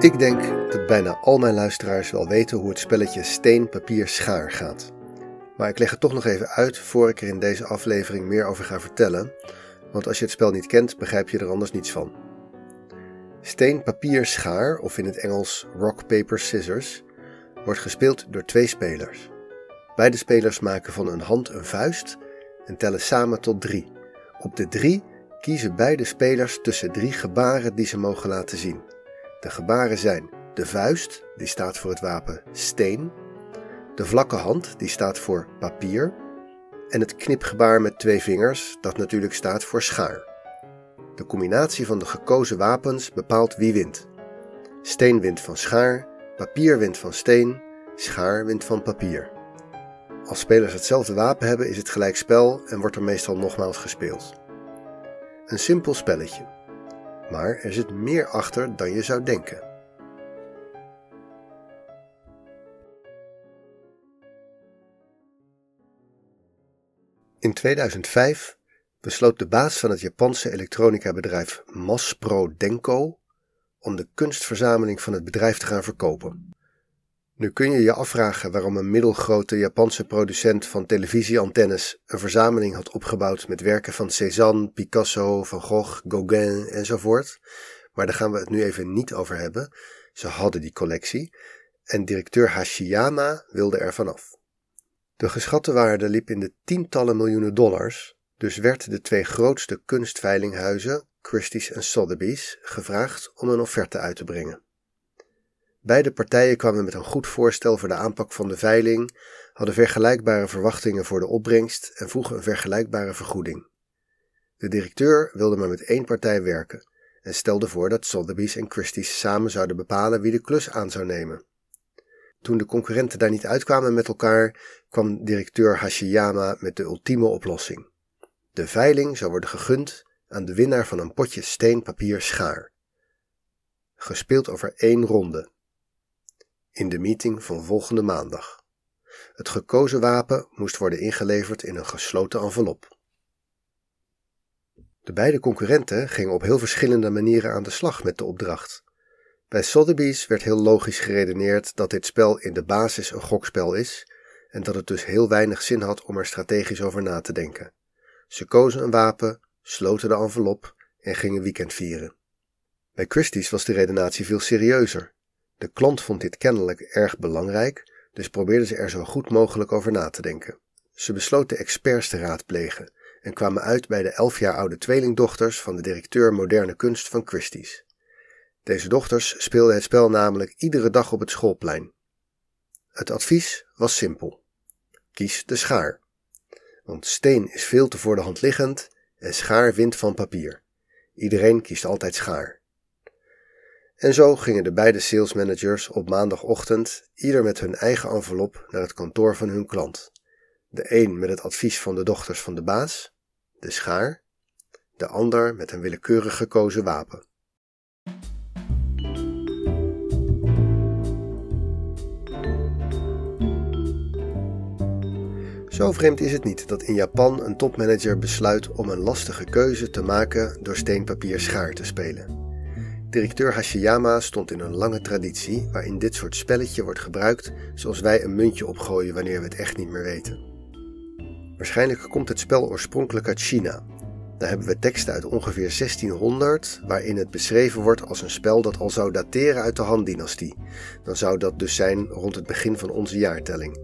Ik denk dat bijna al mijn luisteraars wel weten hoe het spelletje steen, papier, schaar gaat. Maar ik leg het toch nog even uit voor ik er in deze aflevering meer over ga vertellen, want als je het spel niet kent, begrijp je er anders niets van. Steen, papier, schaar, of in het Engels rock, paper, scissors, wordt gespeeld door twee spelers. Beide spelers maken van een hand een vuist en tellen samen tot drie. Op de drie kiezen beide spelers tussen drie gebaren die ze mogen laten zien. De gebaren zijn de vuist, die staat voor het wapen steen, de vlakke hand, die staat voor papier, en het knipgebaar met twee vingers, dat natuurlijk staat voor schaar. De combinatie van de gekozen wapens bepaalt wie wint. Steen wint van schaar, papier wint van steen, schaar wint van papier. Als spelers hetzelfde wapen hebben, is het gelijk spel en wordt er meestal nogmaals gespeeld. Een simpel spelletje. Maar er zit meer achter dan je zou denken. In 2005 besloot de baas van het Japanse elektronica-bedrijf Maspro Denko om de kunstverzameling van het bedrijf te gaan verkopen. Nu kun je je afvragen waarom een middelgrote Japanse producent van televisieantennes een verzameling had opgebouwd met werken van Cézanne, Picasso, Van Gogh, Gauguin enzovoort. Maar daar gaan we het nu even niet over hebben. Ze hadden die collectie en directeur Hashiyama wilde er vanaf. De geschatte waarde liep in de tientallen miljoenen dollars, dus werd de twee grootste kunstveilinghuizen, Christie's en Sotheby's, gevraagd om een offerte uit te brengen. Beide partijen kwamen met een goed voorstel voor de aanpak van de veiling, hadden vergelijkbare verwachtingen voor de opbrengst en vroegen een vergelijkbare vergoeding. De directeur wilde maar met één partij werken en stelde voor dat Sotheby's en Christie's samen zouden bepalen wie de klus aan zou nemen. Toen de concurrenten daar niet uitkwamen met elkaar, kwam directeur Hashiyama met de ultieme oplossing. De veiling zou worden gegund aan de winnaar van een potje steen, papier, schaar. Gespeeld over één ronde. In de meeting van volgende maandag. Het gekozen wapen moest worden ingeleverd in een gesloten envelop. De beide concurrenten gingen op heel verschillende manieren aan de slag met de opdracht. Bij Sotheby's werd heel logisch geredeneerd dat dit spel in de basis een gokspel is en dat het dus heel weinig zin had om er strategisch over na te denken. Ze kozen een wapen, sloten de envelop en gingen weekend vieren. Bij Christie's was de redenatie veel serieuzer. De klant vond dit kennelijk erg belangrijk, dus probeerden ze er zo goed mogelijk over na te denken. Ze besloten experts te raadplegen en kwamen uit bij de elf jaar oude tweelingdochters van de directeur moderne kunst van Christie's. Deze dochters speelden het spel namelijk iedere dag op het schoolplein. Het advies was simpel. Kies de schaar. Want steen is veel te voor de hand liggend en schaar wint van papier. Iedereen kiest altijd schaar. En zo gingen de beide salesmanagers op maandagochtend ieder met hun eigen envelop naar het kantoor van hun klant. De een met het advies van de dochters van de baas, de schaar, de ander met een willekeurig gekozen wapen. Zo vreemd is het niet dat in Japan een topmanager besluit om een lastige keuze te maken door steenpapier schaar te spelen. Directeur Hashiyama stond in een lange traditie waarin dit soort spelletje wordt gebruikt zoals wij een muntje opgooien wanneer we het echt niet meer weten. Waarschijnlijk komt het spel oorspronkelijk uit China. Daar hebben we teksten uit ongeveer 1600 waarin het beschreven wordt als een spel dat al zou dateren uit de Han-dynastie. Dan zou dat dus zijn rond het begin van onze jaartelling.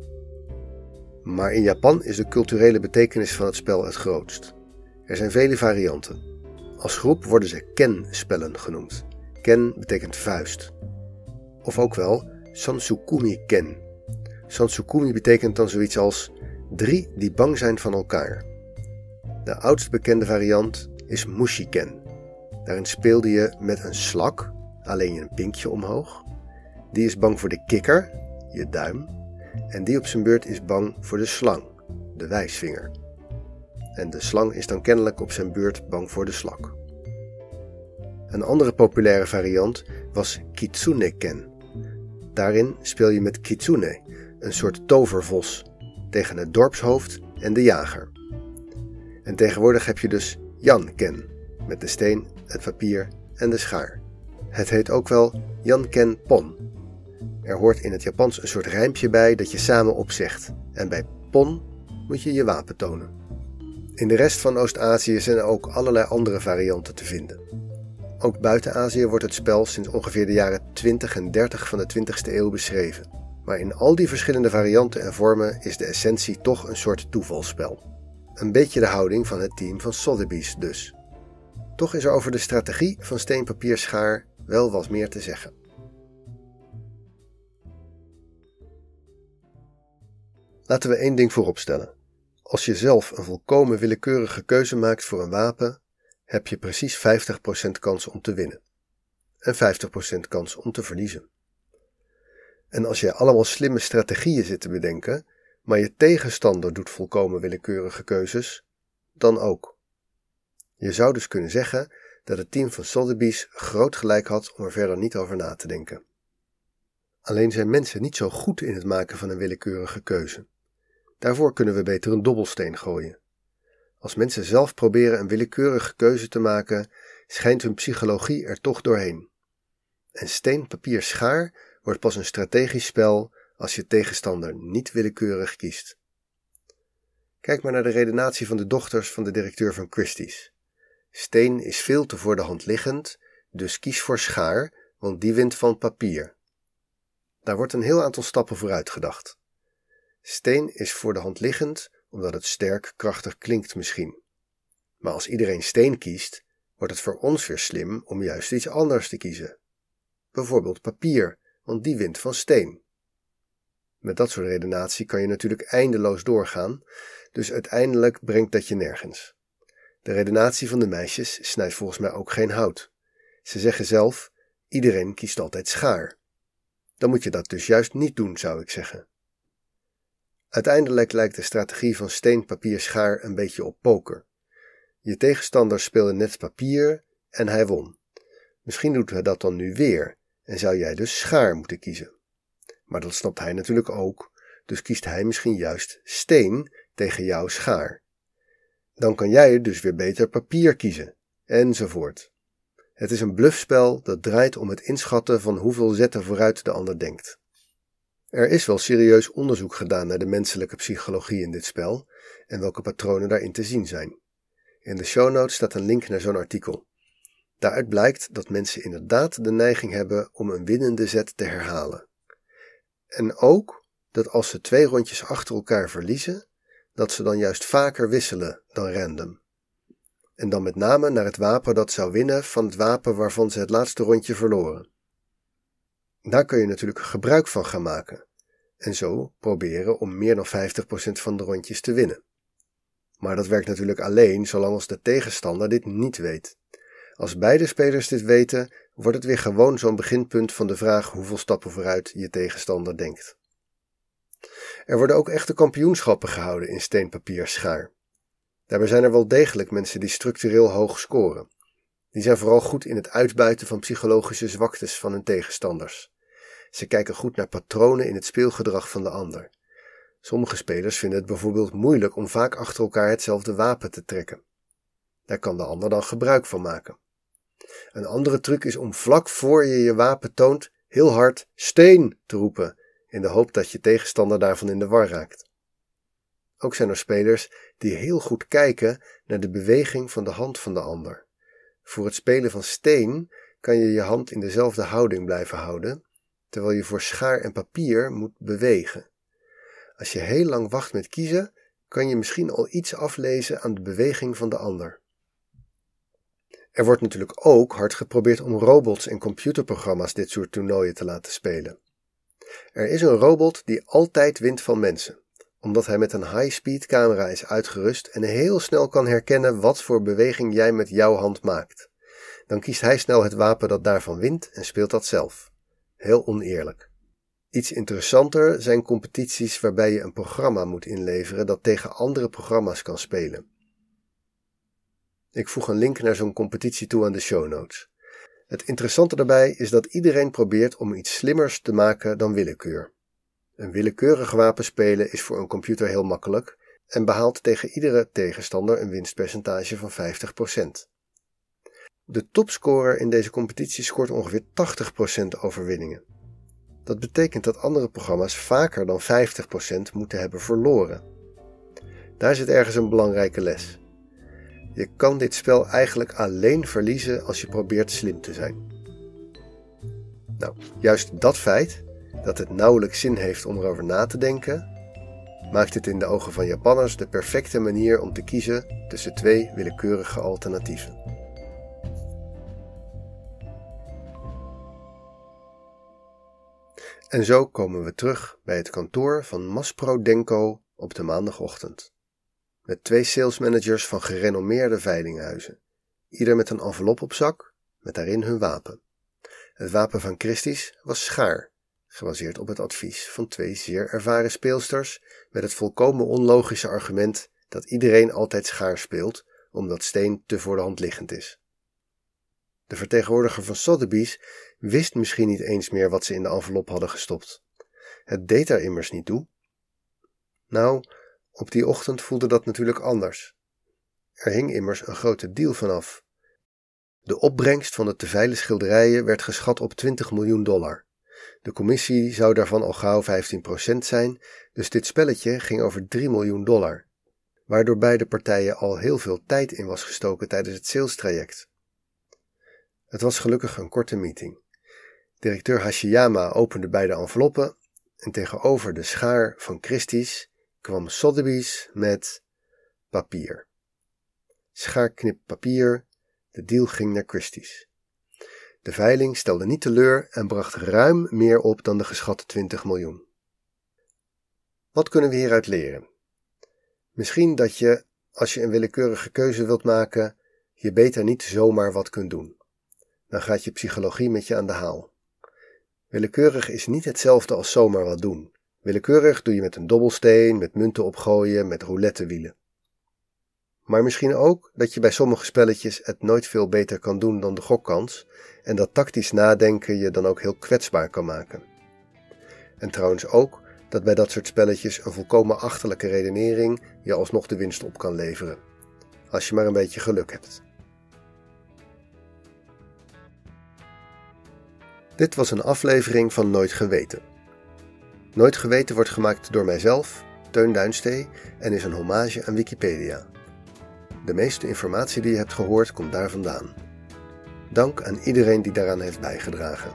Maar in Japan is de culturele betekenis van het spel het grootst. Er zijn vele varianten. Als groep worden ze ken-spellen genoemd. Ken betekent vuist. Of ook wel Sansukumi-ken. Sansukumi betekent dan zoiets als drie die bang zijn van elkaar. De oudst bekende variant is Mushiken. Daarin speelde je met een slak, alleen een pinkje omhoog. Die is bang voor de kikker, je duim. En die op zijn beurt is bang voor de slang, de wijsvinger. En de slang is dan kennelijk op zijn beurt bang voor de slak. Een andere populaire variant was Kitsune-ken. Daarin speel je met Kitsune, een soort tovervos, tegen het dorpshoofd en de jager. En tegenwoordig heb je dus Jan-ken, met de steen, het papier en de schaar. Het heet ook wel Yanken Pon. Er hoort in het Japans een soort rijmpje bij dat je samen opzegt. En bij Pon moet je je wapen tonen. In de rest van Oost-Azië zijn er ook allerlei andere varianten te vinden. Ook buiten Azië wordt het spel sinds ongeveer de jaren 20 en 30 van de 20ste eeuw beschreven. Maar in al die verschillende varianten en vormen is de essentie toch een soort toevalspel. Een beetje de houding van het team van Sotheby's dus. Toch is er over de strategie van steenpapier schaar wel wat meer te zeggen. Laten we één ding vooropstellen. Als je zelf een volkomen willekeurige keuze maakt voor een wapen, heb je precies 50% kans om te winnen. En 50% kans om te verliezen. En als je allemaal slimme strategieën zit te bedenken, maar je tegenstander doet volkomen willekeurige keuzes, dan ook. Je zou dus kunnen zeggen dat het team van Sotheby's groot gelijk had om er verder niet over na te denken. Alleen zijn mensen niet zo goed in het maken van een willekeurige keuze. Daarvoor kunnen we beter een dobbelsteen gooien. Als mensen zelf proberen een willekeurige keuze te maken, schijnt hun psychologie er toch doorheen. En steen, papier, schaar wordt pas een strategisch spel als je tegenstander niet willekeurig kiest. Kijk maar naar de redenatie van de dochters van de directeur van Christie's. Steen is veel te voor de hand liggend, dus kies voor schaar, want die wint van papier. Daar wordt een heel aantal stappen vooruit gedacht. Steen is voor de hand liggend omdat het sterk, krachtig klinkt misschien. Maar als iedereen steen kiest, wordt het voor ons weer slim om juist iets anders te kiezen. Bijvoorbeeld papier, want die wint van steen. Met dat soort redenatie kan je natuurlijk eindeloos doorgaan, dus uiteindelijk brengt dat je nergens. De redenatie van de meisjes snijdt volgens mij ook geen hout. Ze zeggen zelf: iedereen kiest altijd schaar. Dan moet je dat dus juist niet doen, zou ik zeggen. Uiteindelijk lijkt de strategie van steen, papier, schaar een beetje op poker. Je tegenstander speelde net papier en hij won. Misschien doet hij dat dan nu weer en zou jij dus schaar moeten kiezen. Maar dat snapt hij natuurlijk ook, dus kiest hij misschien juist steen tegen jouw schaar. Dan kan jij dus weer beter papier kiezen, enzovoort. Het is een bluffspel dat draait om het inschatten van hoeveel zetten vooruit de ander denkt. Er is wel serieus onderzoek gedaan naar de menselijke psychologie in dit spel en welke patronen daarin te zien zijn. In de show notes staat een link naar zo'n artikel. Daaruit blijkt dat mensen inderdaad de neiging hebben om een winnende zet te herhalen. En ook dat als ze twee rondjes achter elkaar verliezen, dat ze dan juist vaker wisselen dan random. En dan met name naar het wapen dat zou winnen van het wapen waarvan ze het laatste rondje verloren. Daar kun je natuurlijk gebruik van gaan maken en zo proberen om meer dan 50% van de rondjes te winnen. Maar dat werkt natuurlijk alleen zolang als de tegenstander dit niet weet. Als beide spelers dit weten, wordt het weer gewoon zo'n beginpunt van de vraag hoeveel stappen vooruit je tegenstander denkt. Er worden ook echte kampioenschappen gehouden in steenpapier schaar. Daarbij zijn er wel degelijk mensen die structureel hoog scoren. Die zijn vooral goed in het uitbuiten van psychologische zwaktes van hun tegenstanders. Ze kijken goed naar patronen in het speelgedrag van de ander. Sommige spelers vinden het bijvoorbeeld moeilijk om vaak achter elkaar hetzelfde wapen te trekken. Daar kan de ander dan gebruik van maken. Een andere truc is om vlak voor je je wapen toont heel hard steen te roepen, in de hoop dat je tegenstander daarvan in de war raakt. Ook zijn er spelers die heel goed kijken naar de beweging van de hand van de ander. Voor het spelen van steen kan je je hand in dezelfde houding blijven houden, terwijl je voor schaar en papier moet bewegen. Als je heel lang wacht met kiezen, kan je misschien al iets aflezen aan de beweging van de ander. Er wordt natuurlijk ook hard geprobeerd om robots en computerprogramma's dit soort toernooien te laten spelen. Er is een robot die altijd wint van mensen, omdat hij met een high-speed camera is uitgerust en heel snel kan herkennen wat voor beweging jij met jouw hand maakt. Dan kiest hij snel het wapen dat daarvan wint en speelt dat zelf. Heel oneerlijk. Iets interessanter zijn competities waarbij je een programma moet inleveren dat tegen andere programma's kan spelen. Ik voeg een link naar zo'n competitie toe aan de show notes. Het interessante daarbij is dat iedereen probeert om iets slimmers te maken dan willekeur. Een willekeurig wapen spelen is voor een computer heel makkelijk en behaalt tegen iedere tegenstander een winstpercentage van 50%. De topscorer in deze competitie scoort ongeveer 80% overwinningen. Dat betekent dat andere programma's vaker dan 50% moeten hebben verloren. Daar zit ergens een belangrijke les. Je kan dit spel eigenlijk alleen verliezen als je probeert slim te zijn. Nou, juist dat feit, dat het nauwelijks zin heeft om erover na te denken, maakt het in de ogen van Japanners de perfecte manier om te kiezen tussen twee willekeurige alternatieven. En zo komen we terug bij het kantoor van Maspro Denko op de maandagochtend. Met twee salesmanagers van gerenommeerde veilinghuizen, ieder met een envelop op zak, met daarin hun wapen. Het wapen van Christies was schaar, gebaseerd op het advies van twee zeer ervaren speelsters, met het volkomen onlogische argument dat iedereen altijd schaar speelt, omdat steen te voor de hand liggend is. De vertegenwoordiger van Sotheby's wist misschien niet eens meer wat ze in de envelop hadden gestopt. Het deed er immers niet toe. Nou, op die ochtend voelde dat natuurlijk anders. Er hing immers een grote deal vanaf. De opbrengst van de te veilen schilderijen werd geschat op 20 miljoen dollar. De commissie zou daarvan al gauw 15% zijn, dus dit spelletje ging over 3 miljoen dollar, waardoor beide partijen al heel veel tijd in was gestoken tijdens het salestraject. Het was gelukkig een korte meeting. Directeur Hashiyama opende beide enveloppen en tegenover de schaar van Christie's kwam Sotheby's met papier. Schaar knip papier, de deal ging naar Christie's. De veiling stelde niet teleur en bracht ruim meer op dan de geschatte 20 miljoen. Wat kunnen we hieruit leren? Misschien dat je, als je een willekeurige keuze wilt maken, je beter niet zomaar wat kunt doen. Dan gaat je psychologie met je aan de haal. Willekeurig is niet hetzelfde als zomaar wat doen. Willekeurig doe je met een dobbelsteen, met munten opgooien, met roulettewielen. Maar misschien ook dat je bij sommige spelletjes het nooit veel beter kan doen dan de gokkans en dat tactisch nadenken je dan ook heel kwetsbaar kan maken. En trouwens ook dat bij dat soort spelletjes een volkomen achterlijke redenering je alsnog de winst op kan leveren. Als je maar een beetje geluk hebt. Dit was een aflevering van Nooit Geweten. Nooit Geweten wordt gemaakt door mijzelf, Teun Duinstee, en is een hommage aan Wikipedia. De meeste informatie die je hebt gehoord komt daar vandaan. Dank aan iedereen die daaraan heeft bijgedragen.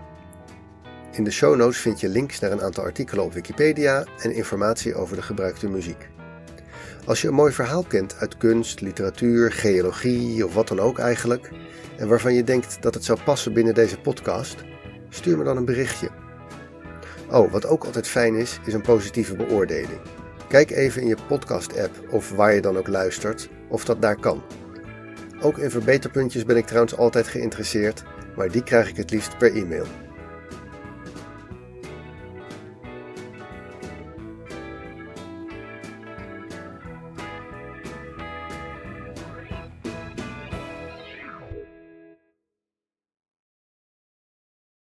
In de show notes vind je links naar een aantal artikelen op Wikipedia en informatie over de gebruikte muziek. Als je een mooi verhaal kent uit kunst, literatuur, geologie of wat dan ook eigenlijk, en waarvan je denkt dat het zou passen binnen deze podcast, stuur me dan een berichtje. Oh, wat ook altijd fijn is, is een positieve beoordeling. Kijk even in je podcast-app of waar je dan ook luistert of dat daar kan. Ook in verbeterpuntjes ben ik trouwens altijd geïnteresseerd, maar die krijg ik het liefst per e-mail.